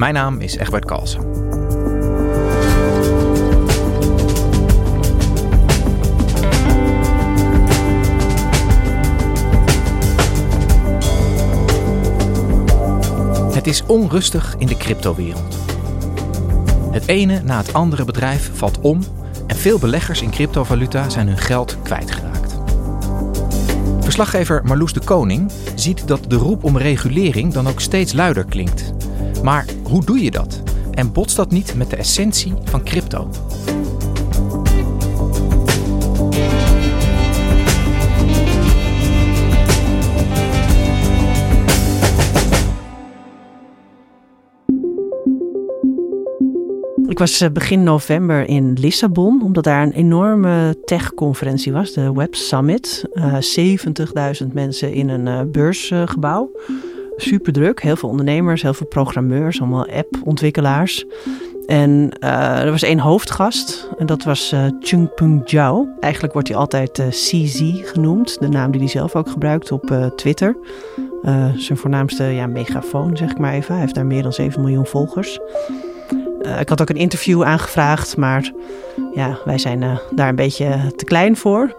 Mijn naam is Egbert Kalsen. Het is onrustig in de cryptowereld. Het ene na het andere bedrijf valt om en veel beleggers in cryptovaluta zijn hun geld kwijtgeraakt. Verslaggever Marloes de Koning ziet dat de roep om regulering dan ook steeds luider klinkt. Maar hoe doe je dat? En botst dat niet met de essentie van crypto? Ik was eh, begin november in Lissabon, omdat daar een enorme tech-conferentie was, de Web Summit. Uh, 70.000 mensen in een uh, beursgebouw. Super druk, heel veel ondernemers, heel veel programmeurs, allemaal appontwikkelaars. En uh, er was één hoofdgast en dat was uh, Chungpung Zhao. Eigenlijk wordt hij altijd uh, CZ genoemd, de naam die hij zelf ook gebruikt op Twitter. zijn voornaamste ja, megafoon, zeg ik maar even. Hij heeft daar meer dan 7 miljoen volgers. Ik had ook een interview aangevraagd, maar ja, wij zijn daar een beetje te klein voor.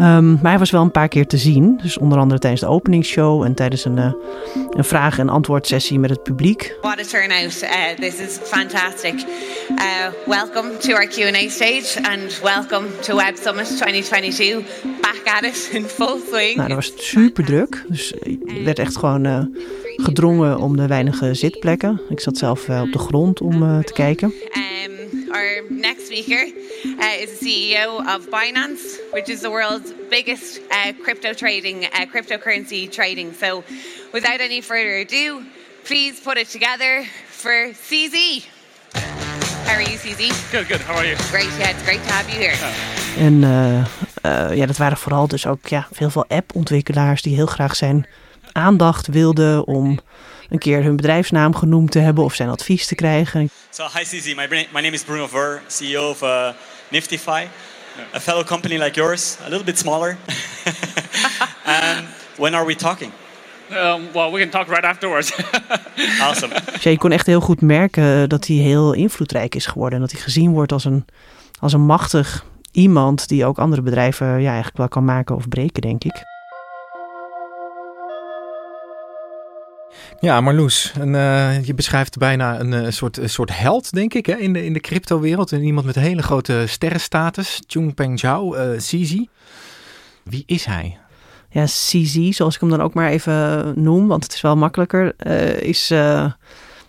Um, maar hij was wel een paar keer te zien. Dus onder andere tijdens de openingsshow en tijdens een, uh, een vraag- en antwoordsessie met het publiek. What a turnout. Uh, this is fantastic. Uh, welcome to our Q&A stage and welcome to Web Summit 2022. Back at it in full swing. Nou, dat was super druk. Dus je werd echt gewoon gedrongen om de weinige zitplekken. Ik zat zelf op de grond om te kijken. Um, our next speaker uh, is the CEO of Binance, which is the world's biggest crypto trading, cryptocurrency trading. So, without any further ado, please put it together for CZ. How are you, CZ? Good, good. How are you? Great. Yeah, it's great to have you here. Oh. En uh, ja, dat waren vooral dus ook ja, heel veel appontwikkelaars die heel graag zijn aandacht wilden om een keer hun bedrijfsnaam genoemd te hebben of zijn advies te krijgen. So hi CZ, my, my name is Bruno Ver, CEO of uh, Niftify, a fellow company like yours, a little bit smaller. and when are we talking? Um, well, we can talk right afterwards. awesome. Dus ja, je kon echt heel goed merken dat hij heel invloedrijk is geworden en dat hij gezien wordt als een, als een machtig iemand die ook andere bedrijven ja, eigenlijk wel kan maken of breken, denk ik. Ja, Marloes, een, uh, je beschrijft bijna een, een, soort, soort held, denk ik, hè, in de, in de cryptowereld. En iemand met hele grote sterrenstatus, Chungpeng Zhao, uh, CZ. Wie is hij? Ja, CZ, zoals ik hem dan ook maar even noem, want het is wel makkelijker, is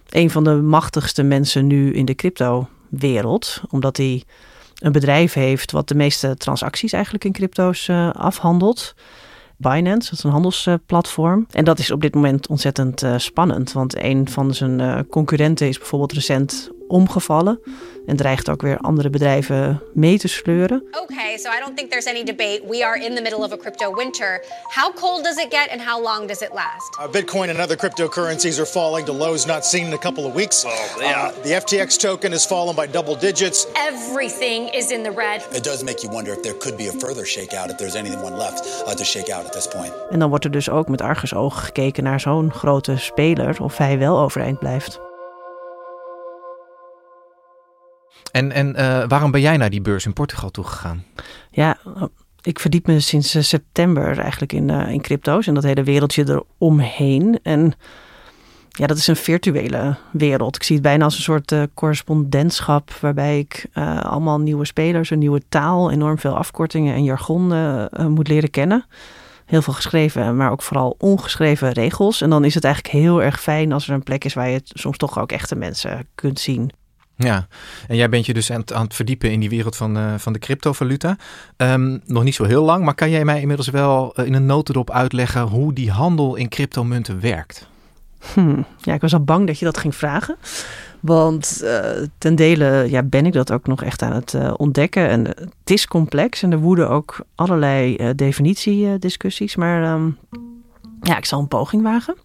een van de machtigste mensen nu in de cryptowereld. Omdat hij een bedrijf heeft wat de meeste transacties eigenlijk in crypto's afhandelt. Binance, dat is een handelsplatform. En dat is op dit moment ontzettend uh, spannend, want een van zijn uh, concurrenten is bijvoorbeeld recent omgevallen en dreigt ook weer andere bedrijven mee te sleuren. Okay, so I don't think there's any debate. We are in the middle of a crypto winter. How cold does it get and how long does it last? Uh, Bitcoin and other cryptocurrencies are falling to lows not seen in a couple of weeks. Oh, yeah. the FTX token has fallen by double digits. Everything is in the red. It does make you wonder if there could be a further shakeout, if there's anyone left uh, to shake out at this point. En dan wordt er dus ook met argusogen gekeken naar zo'n grote speler of hij wel overeind blijft. En, en uh, waarom ben jij naar die beurs in Portugal toegegaan? Ja, ik verdiep me sinds uh, september eigenlijk in, uh, in crypto's en dat hele wereldje eromheen. En Ja, dat is een virtuele wereld. Ik zie het bijna als een soort correspondentschap, waarbij ik allemaal nieuwe spelers, een nieuwe taal, enorm veel afkortingen en jargon moet leren kennen. Heel veel geschreven, maar ook vooral ongeschreven regels. En dan is het eigenlijk heel erg fijn als er een plek is waar je soms toch ook echte mensen kunt zien. Ja, en jij bent je dus aan het, aan het verdiepen in die wereld van, uh, van de cryptovaluta. Um, nog niet zo heel lang, maar kan jij mij inmiddels wel in een notendop uitleggen hoe die handel in cryptomunten werkt? Hm. Ja, ik was al bang dat je dat ging vragen. Want uh, ten dele ja, ben ik dat ook nog echt aan het ontdekken. En het is complex en er woeden ook allerlei definitiediscussies. Maar um, ja, ik zal een poging wagen.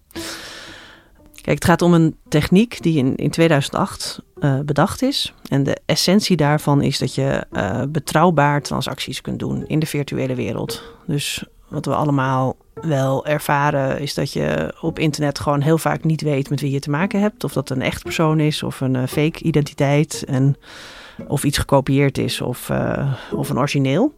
Kijk, het gaat om een techniek die in, in 2008 bedacht is. En de essentie daarvan is dat je betrouwbaar transacties kunt doen in de virtuele wereld. Dus wat we allemaal wel ervaren is dat je op internet gewoon heel vaak niet weet met wie je te maken hebt. Of dat een echt persoon is of een uh, fake identiteit. En of iets gekopieerd is of, uh, of een origineel.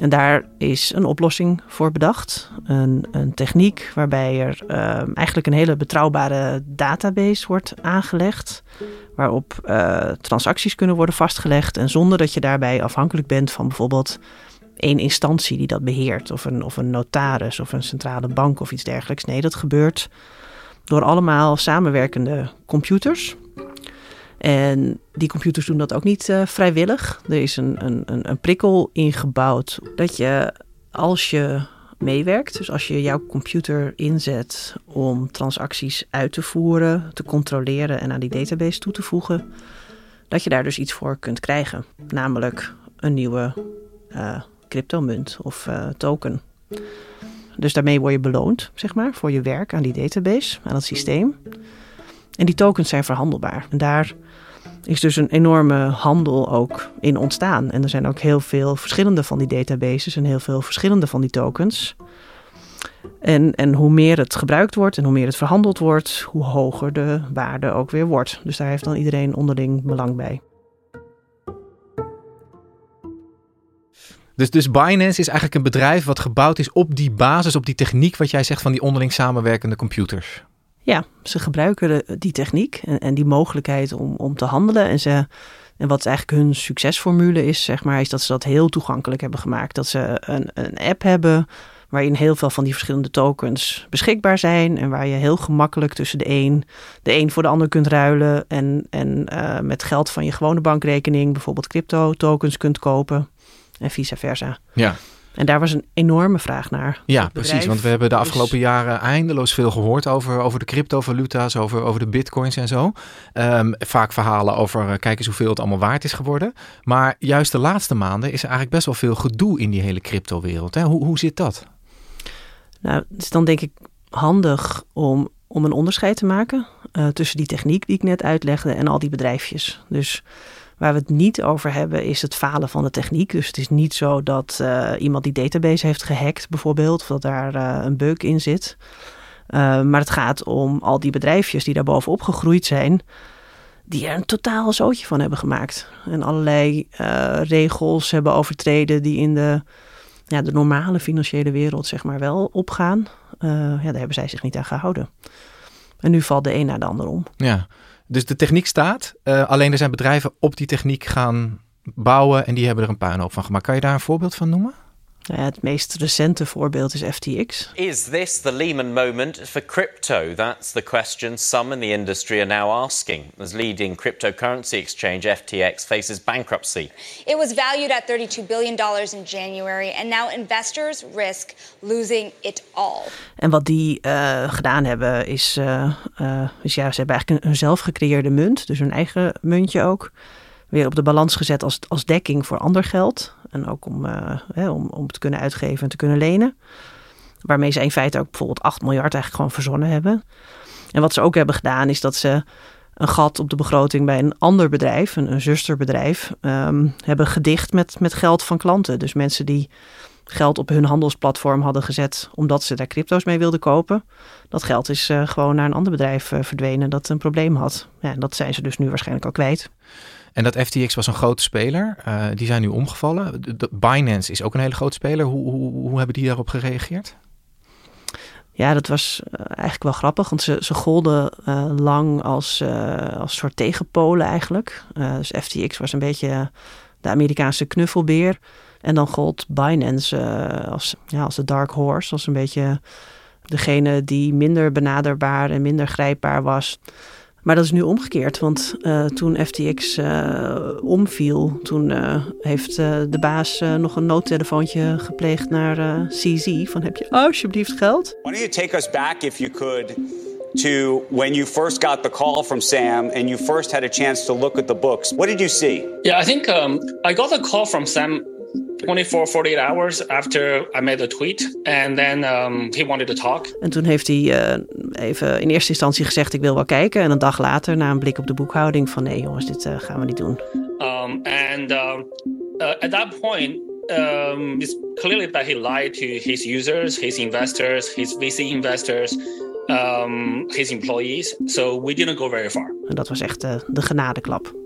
En daar is een oplossing voor bedacht. Een, een techniek waarbij er uh, eigenlijk een hele betrouwbare database wordt aangelegd. Waarop transacties kunnen worden vastgelegd. En zonder dat je daarbij afhankelijk bent van bijvoorbeeld één instantie die dat beheert. Of een, of een notaris of een centrale bank of iets dergelijks. Nee, dat gebeurt door allemaal samenwerkende computers. En die computers doen dat ook niet uh, vrijwillig. Er is een, een, een prikkel ingebouwd dat je als je meewerkt, dus als je jouw computer inzet om transacties uit te voeren, te controleren en aan die database toe te voegen, dat je daar dus iets voor kunt krijgen. Namelijk een nieuwe uh, cryptomunt of uh, token. Dus daarmee word je beloond, zeg maar, voor je werk aan die database, aan het systeem. En die tokens zijn verhandelbaar. En daar is dus een enorme handel ook in ontstaan. En er zijn ook heel veel verschillende van die databases en heel veel verschillende van die tokens. En, en hoe meer het gebruikt wordt en hoe meer het verhandeld wordt, hoe hoger de waarde ook weer wordt. Dus daar heeft dan iedereen onderling belang bij. Dus, dus Binance is eigenlijk een bedrijf wat gebouwd is op die basis, op die techniek wat jij zegt van die onderling samenwerkende computers. Ja, ze gebruiken die techniek en, en, die mogelijkheid om, om te handelen. En, ze, en wat eigenlijk hun succesformule is, zeg maar, is dat ze dat heel toegankelijk hebben gemaakt. Dat ze een, een app hebben waarin heel veel van die verschillende tokens beschikbaar zijn. En waar je heel gemakkelijk tussen de een, de een voor de ander kunt ruilen. En, en uh, met geld van je gewone bankrekening bijvoorbeeld crypto tokens kunt kopen en vice versa. Ja. En daar was een enorme vraag naar. Ja, precies. Want we hebben de afgelopen jaren eindeloos veel gehoord over, over de cryptovaluta's, over, over de bitcoins en zo. Um, vaak verhalen over uh, kijk eens hoeveel het allemaal waard is geworden. Maar juist de laatste maanden is er eigenlijk best wel veel gedoe in die hele cryptowereld. Hoe, hoe zit dat? Nou, het is dan denk ik handig om, om een onderscheid te maken uh, tussen die techniek die ik net uitlegde en al die bedrijfjes. Dus Waar we het niet over hebben is het falen van de techniek. Dus het is niet zo dat uh, iemand die database heeft gehackt bijvoorbeeld, of dat daar uh, een bug in zit. Uh, maar het gaat om al die bedrijfjes die daar bovenop gegroeid zijn, die er een totaal zootje van hebben gemaakt. En allerlei regels hebben overtreden die in de, ja, de normale financiële wereld zeg maar wel opgaan. ja, daar hebben zij zich niet aan gehouden. En nu valt de een naar de ander om. Ja, dus de techniek staat, uh, alleen er zijn bedrijven op die techniek gaan bouwen en die hebben er een puinhoop van gemaakt. Kan je daar een voorbeeld van noemen? Nou ja, het meest recente voorbeeld is FTX. Is this the Lehman moment for crypto? That's the question some in the industry are now asking as leading cryptocurrency exchange FTX faces bankruptcy. It was valued at 32 billion dollars in January and now investors risk losing it all. En wat die uh, gedaan hebben is, uh, uh, is ja, ze hebben eigenlijk een, een zelf gecreëerde munt, dus hun eigen muntje ook weer op de balans gezet als, als dekking voor ander geld. En ook om, uh, hè, om, om te kunnen uitgeven en te kunnen lenen. Waarmee ze in feite ook bijvoorbeeld 8 miljard eigenlijk gewoon verzonnen hebben. En wat ze ook hebben gedaan is dat ze een gat op de begroting bij een ander bedrijf, een, een zusterbedrijf, um, hebben gedicht met, met geld van klanten. Dus mensen die geld op hun handelsplatform hadden gezet omdat ze daar crypto's mee wilden kopen. Dat geld is uh, gewoon naar een ander bedrijf uh, verdwenen dat een probleem had. Ja, en dat zijn ze dus nu waarschijnlijk al kwijt. En dat FTX was een grote speler. Uh, die zijn nu omgevallen. De, Binance is ook een hele grote speler. Hoe, hoe, hoe hebben die daarop gereageerd? Ja, dat was eigenlijk wel grappig, want ze, ze golden lang als, als soort tegenpolen eigenlijk. dus FTX was een beetje de Amerikaanse knuffelbeer. En dan gold Binance als, ja, als de dark horse, als een beetje degene die minder benaderbaar en minder grijpbaar was. Maar dat is nu omgekeerd, want uh, toen FTX uh, omviel, toen uh, heeft de baas nog een noodtelefoontje gepleegd naar CZ van heb je alsjeblieft geld? Why don't you take us back if you could to when you first got the call from Sam and you first had a chance to look at the books. What did you see? Yeah, I think um, I got a call from Sam 24, 48 hours after I made a tweet. And then um, he wanted to talk. En toen heeft hij uh, even in eerste instantie gezegd: Ik wil wel kijken. En een dag later, na een blik op de boekhouding, van nee, jongens, dit uh, gaan we niet doen. Um, and um, uh, at that point, um, it's clearly that he lied to his users, his investors, his VC investors. Um, his employees. So we didn't go very far. En dat was echt uh, de genadeklap.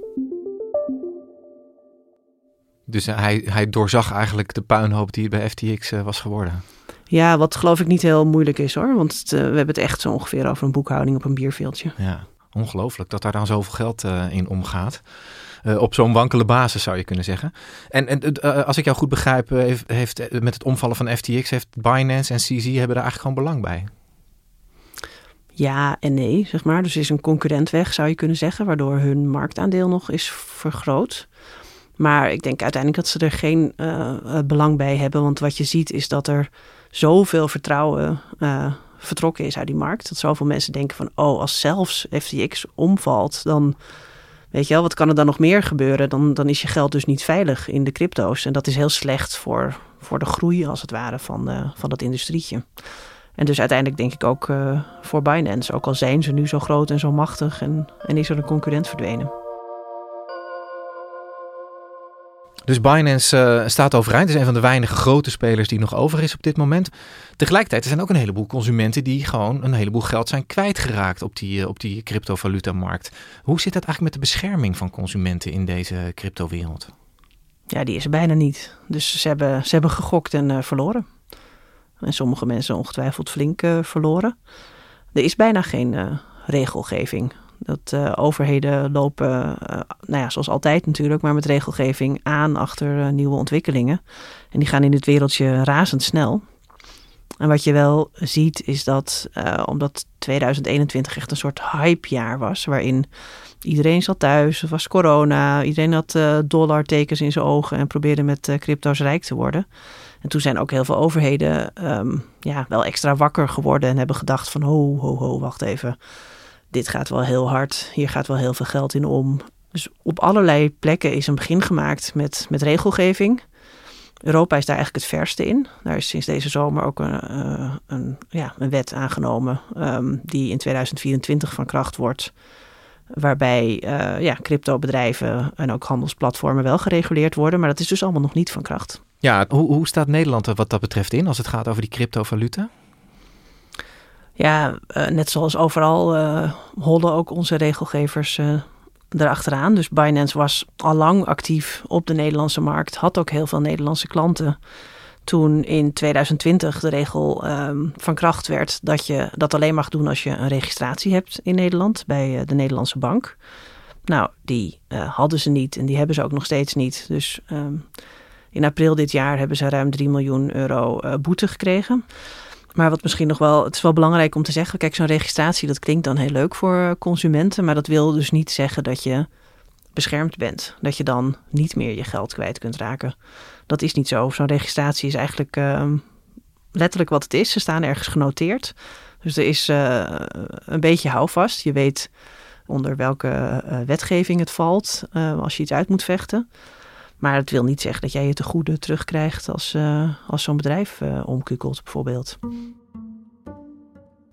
Dus hij, hij doorzag eigenlijk de puinhoop die bij FTX uh, was geworden. Ja, wat geloof ik niet heel moeilijk is hoor. Want het, uh, we hebben het echt zo ongeveer over een boekhouding op een bierveeltje. Ja, ongelooflijk dat daar dan zoveel geld uh, in omgaat. op zo'n wankele basis zou je kunnen zeggen. En, en als ik jou goed begrijp, heeft, heeft, met het omvallen van FTX, heeft Binance en CZ hebben daar eigenlijk gewoon belang bij. Ja en nee, zeg maar. Dus is een concurrent weg, zou je kunnen zeggen, waardoor hun marktaandeel nog is vergroot. Maar ik denk uiteindelijk dat ze er geen uh, belang bij hebben. Want wat je ziet is dat er zoveel vertrouwen uh, vertrokken is uit die markt. Dat zoveel mensen denken van, oh, als zelfs FTX omvalt, dan weet je wel, wat kan er dan nog meer gebeuren? Dan, dan is je geld dus niet veilig in de crypto's. En dat is heel slecht voor, voor de groei, als het ware, van, van dat industrietje. En dus uiteindelijk denk ik ook voor Binance, ook al zijn ze nu zo groot en zo machtig en, en is er een concurrent verdwenen. Dus Binance uh, staat overeind. Is een van de weinige grote spelers die nog over is op dit moment. Tegelijkertijd er zijn ook een heleboel consumenten die gewoon een heleboel geld zijn kwijtgeraakt op die, uh, op die cryptovaluta-markt. Hoe zit dat eigenlijk met de bescherming van consumenten in deze cryptowereld? Ja, die is er bijna niet. Dus ze hebben, ze hebben gegokt en uh, verloren. En sommige mensen ongetwijfeld flink verloren. Er is bijna geen regelgeving dat uh, overheden lopen, uh, nou ja, zoals altijd natuurlijk, maar met regelgeving aan achter uh, nieuwe ontwikkelingen. En die gaan in dit wereldje razendsnel. En wat je wel ziet is dat, omdat 2021 echt een soort hypejaar was, waarin iedereen zat thuis, het was corona, iedereen had dollartekens in zijn ogen en probeerde met crypto's rijk te worden. En toen zijn ook heel veel overheden um, ja, wel extra wakker geworden en hebben gedacht van ho, ho, ho, wacht even dit gaat wel heel hard, hier gaat wel heel veel geld in om. Dus op allerlei plekken is een begin gemaakt met, met regelgeving. Europa is daar eigenlijk het verste in. Daar is sinds deze zomer ook een, uh, een, ja, een wet aangenomen um, die in 2024 van kracht wordt. Waarbij uh, ja, cryptobedrijven en ook handelsplatformen wel gereguleerd worden. Maar dat is dus allemaal nog niet van kracht. Ja, hoe, hoe staat Nederland er wat dat betreft in als het gaat over die cryptovaluta? Ja, uh, net zoals overal uh, holden ook onze regelgevers uh, erachteraan. Dus Binance was al lang actief op de Nederlandse markt, had ook heel veel Nederlandse klanten. Toen in 2020 de regel um, van kracht werd dat je dat alleen mag doen als je een registratie hebt in Nederland bij de Nederlandse bank. Nou, die hadden ze niet en die hebben ze ook nog steeds niet. Dus um, in april dit jaar hebben ze ruim 3 miljoen euro boete gekregen. Maar wat misschien nog wel, het is wel belangrijk om te zeggen, kijk, zo'n registratie, dat klinkt dan heel leuk voor consumenten, maar dat wil dus niet zeggen dat je beschermd bent. Dat je dan niet meer je geld kwijt kunt raken. Dat is niet zo. Zo'n registratie is eigenlijk uh, letterlijk wat het is. Ze staan ergens genoteerd. Dus er is uh, een beetje houvast. Je weet onder welke uh, wetgeving het valt als je iets uit moet vechten. Maar het wil niet zeggen dat jij je te goede terugkrijgt als, uh, als zo'n bedrijf uh, omkukelt, bijvoorbeeld.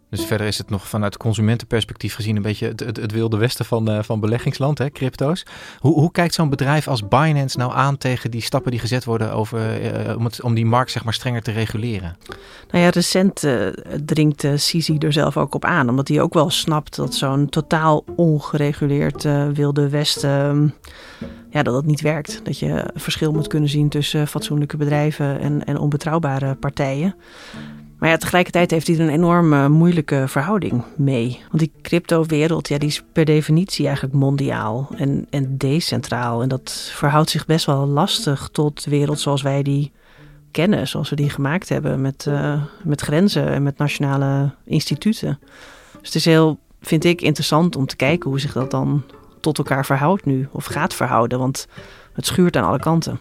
Dus verder is het nog vanuit consumentenperspectief gezien een beetje het, het, het wilde westen van, uh, van beleggingsland, hè, crypto's. Hoe, hoe kijkt zo'n bedrijf als Binance nou aan tegen die stappen die gezet worden over, uh, om, het, om die markt zeg maar strenger te reguleren? Nou ja, recent uh, dringt Sisi er zelf ook op aan, omdat hij ook wel snapt dat zo'n totaal ongereguleerd wilde westen ja, dat het niet werkt. Dat je verschil moet kunnen zien tussen fatsoenlijke bedrijven en, en onbetrouwbare partijen. Maar ja, tegelijkertijd heeft hij er een enorme moeilijke verhouding mee. Want die crypto-wereld, ja, die is per definitie eigenlijk mondiaal en, en decentraal. En dat verhoudt zich best wel lastig tot de wereld zoals wij die kennen, zoals we die gemaakt hebben, met, uh, met grenzen en met nationale instituten. Dus het is heel, vind ik, interessant om te kijken hoe zich dat dan tot elkaar verhoudt nu, of gaat verhouden, want het schuurt aan alle kanten.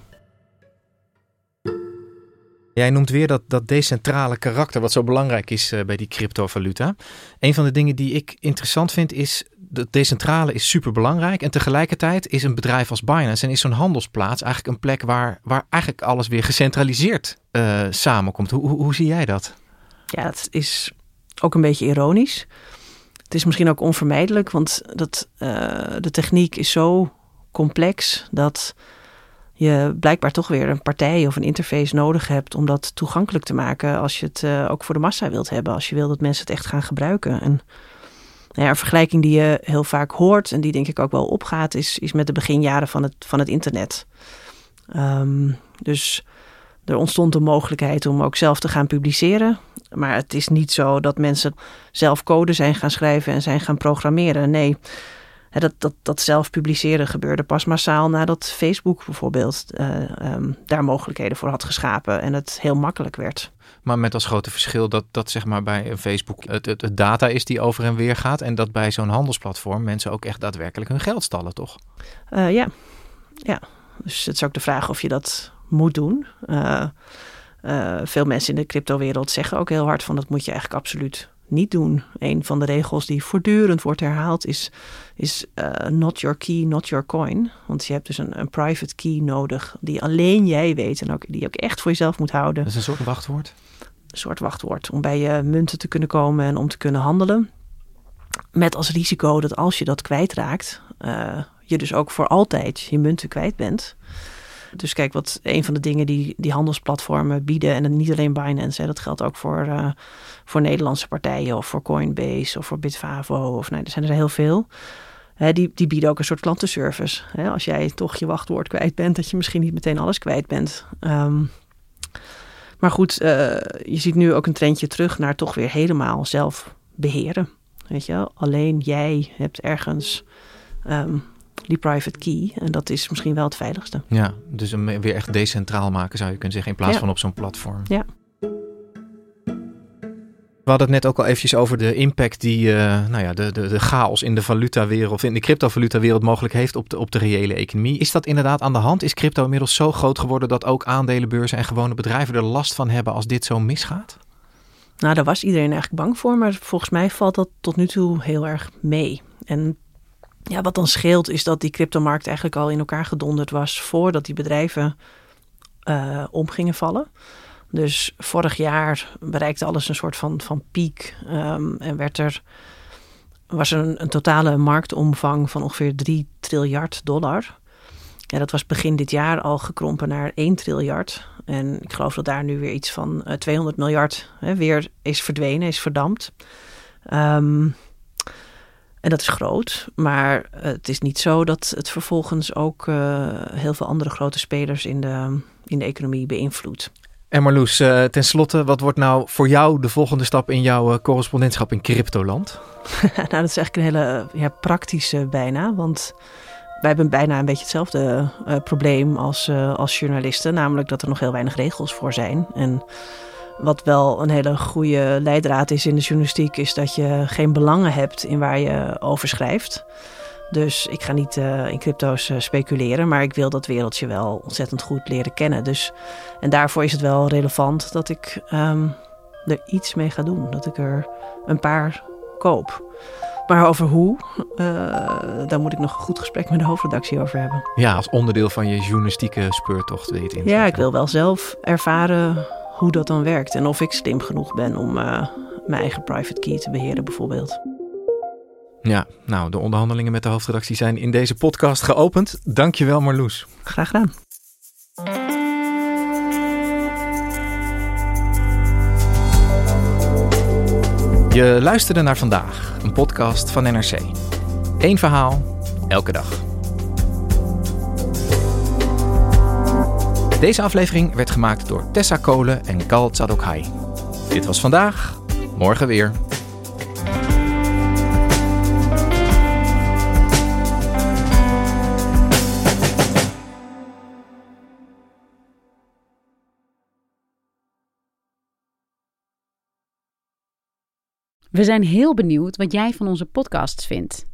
Jij noemt weer dat, dat decentrale karakter, wat zo belangrijk is uh, bij die cryptovaluta. Een van de dingen die ik interessant vind is, dat decentrale is super belangrijk. En tegelijkertijd is een bedrijf als Binance en is zo'n handelsplaats eigenlijk een plek waar, waar eigenlijk alles weer gecentraliseerd uh, samenkomt. Hoe, hoe, hoe zie jij dat? Ja, het is ook een beetje ironisch. Het is misschien ook onvermijdelijk, want dat, uh, de techniek is zo complex dat je blijkbaar toch weer een partij of een interface nodig hebt om dat toegankelijk te maken als je het uh, ook voor de massa wilt hebben, als je wil dat mensen het echt gaan gebruiken. En nou ja, een vergelijking die je heel vaak hoort en die denk ik ook wel opgaat, is, is met de beginjaren van het, van het internet. Um, dus er ontstond de mogelijkheid om ook zelf te gaan publiceren. Maar het is niet zo dat mensen zelf code zijn gaan schrijven en zijn gaan programmeren. Nee, dat, dat, dat zelf publiceren gebeurde pas massaal nadat Facebook bijvoorbeeld uh, um, daar mogelijkheden voor had geschapen en het heel makkelijk werd. Maar met als grote verschil dat, dat zeg maar bij Facebook het, het, het data is die over en weer gaat. En dat bij zo'n handelsplatform mensen ook echt daadwerkelijk hun geld stallen, toch? Uh, ja. ja, dus het is ook de vraag of je dat moet doen. Uh, veel mensen in de cryptowereld zeggen ook heel hard van dat moet je eigenlijk absoluut niet doen. Een van de regels die voortdurend wordt herhaald is, is uh, not your key, not your coin. Want je hebt dus een, een, private key nodig die alleen jij weet en ook, die je ook echt voor jezelf moet houden. Dat is een soort wachtwoord? Een soort wachtwoord om bij je munten te kunnen komen en om te kunnen handelen. Met als risico dat als je dat kwijtraakt, uh, je dus ook voor altijd je munten kwijt bent. Dus kijk, wat een van de dingen die die handelsplatformen bieden, en niet alleen Binance, hè, dat geldt ook voor, uh, voor Nederlandse partijen of voor Coinbase of voor Bitfavo, of nee, er zijn er heel veel. Hè, die, die bieden ook een soort klantenservice. Hè, als jij toch je wachtwoord kwijt bent, dat je misschien niet meteen alles kwijt bent. Um, maar goed, uh, je ziet nu ook een trendje terug naar toch weer helemaal zelf beheren. Weet je, alleen jij hebt ergens um, die private key. En dat is misschien wel het veiligste. Ja, dus hem weer echt decentraal maken zou je kunnen zeggen, in plaats ja. van op zo'n platform. Ja. We hadden het net ook al eventjes over de impact die uh, nou ja, de, de, de chaos in de valutawereld, in de cryptovalutawereld mogelijk heeft op de, op de reële economie. Is dat inderdaad aan de hand? Is crypto inmiddels zo groot geworden dat ook aandelenbeurzen en gewone bedrijven er last van hebben als dit zo misgaat? Nou, daar was iedereen eigenlijk bang voor, maar volgens mij valt dat tot nu toe heel erg mee. En ja, wat dan scheelt is dat die cryptomarkt eigenlijk al in elkaar gedonderd was voordat die bedrijven uh, om gingen vallen. Dus vorig jaar bereikte alles een soort van, van piek um, en werd er, was er een, een, totale marktomvang van ongeveer 3 triljard dollar. Ja, dat was begin dit jaar al gekrompen naar 1 triljard. En ik geloof dat daar nu weer iets van uh, 200 miljard hè, weer is verdwenen, is verdampt. Um, en dat is groot, maar het is niet zo dat het vervolgens ook uh, heel veel andere grote spelers in de, in de economie beïnvloedt. En Marloes, uh, tenslotte, wat wordt nou voor jou de volgende stap in jouw correspondentschap in cryptoland? nou, dat is eigenlijk een hele ja, praktische bijna, want wij hebben bijna een beetje hetzelfde probleem als, als journalisten, namelijk dat er nog heel weinig regels voor zijn. En wat wel een hele goede leidraad is in de journalistiek, is dat je geen belangen hebt in waar je over schrijft. Dus ik ga niet uh, in crypto's uh, speculeren, maar ik wil dat wereldje wel ontzettend goed leren kennen. Dus, en daarvoor is het wel relevant dat ik um, er iets mee ga doen. Dat ik er een paar koop. Maar over hoe, uh, daar moet ik nog een goed gesprek met de hoofdredactie over hebben. Ja, als onderdeel van je journalistieke speurtocht weet je. Ja, ik wil wel zelf ervaren hoe dat dan werkt en of ik slim genoeg ben om uh, mijn eigen private key te beheren bijvoorbeeld. Ja, nou, de onderhandelingen met de hoofdredactie zijn in deze podcast geopend. Dankjewel Marloes. Graag gedaan. Je luisterde naar vandaag, een podcast van NRC. Eén verhaal, elke dag. Deze aflevering werd gemaakt door Tessa Kolen en Gal Tsadokhai. Dit was vandaag. Morgen weer. We zijn heel benieuwd wat jij van onze podcasts vindt.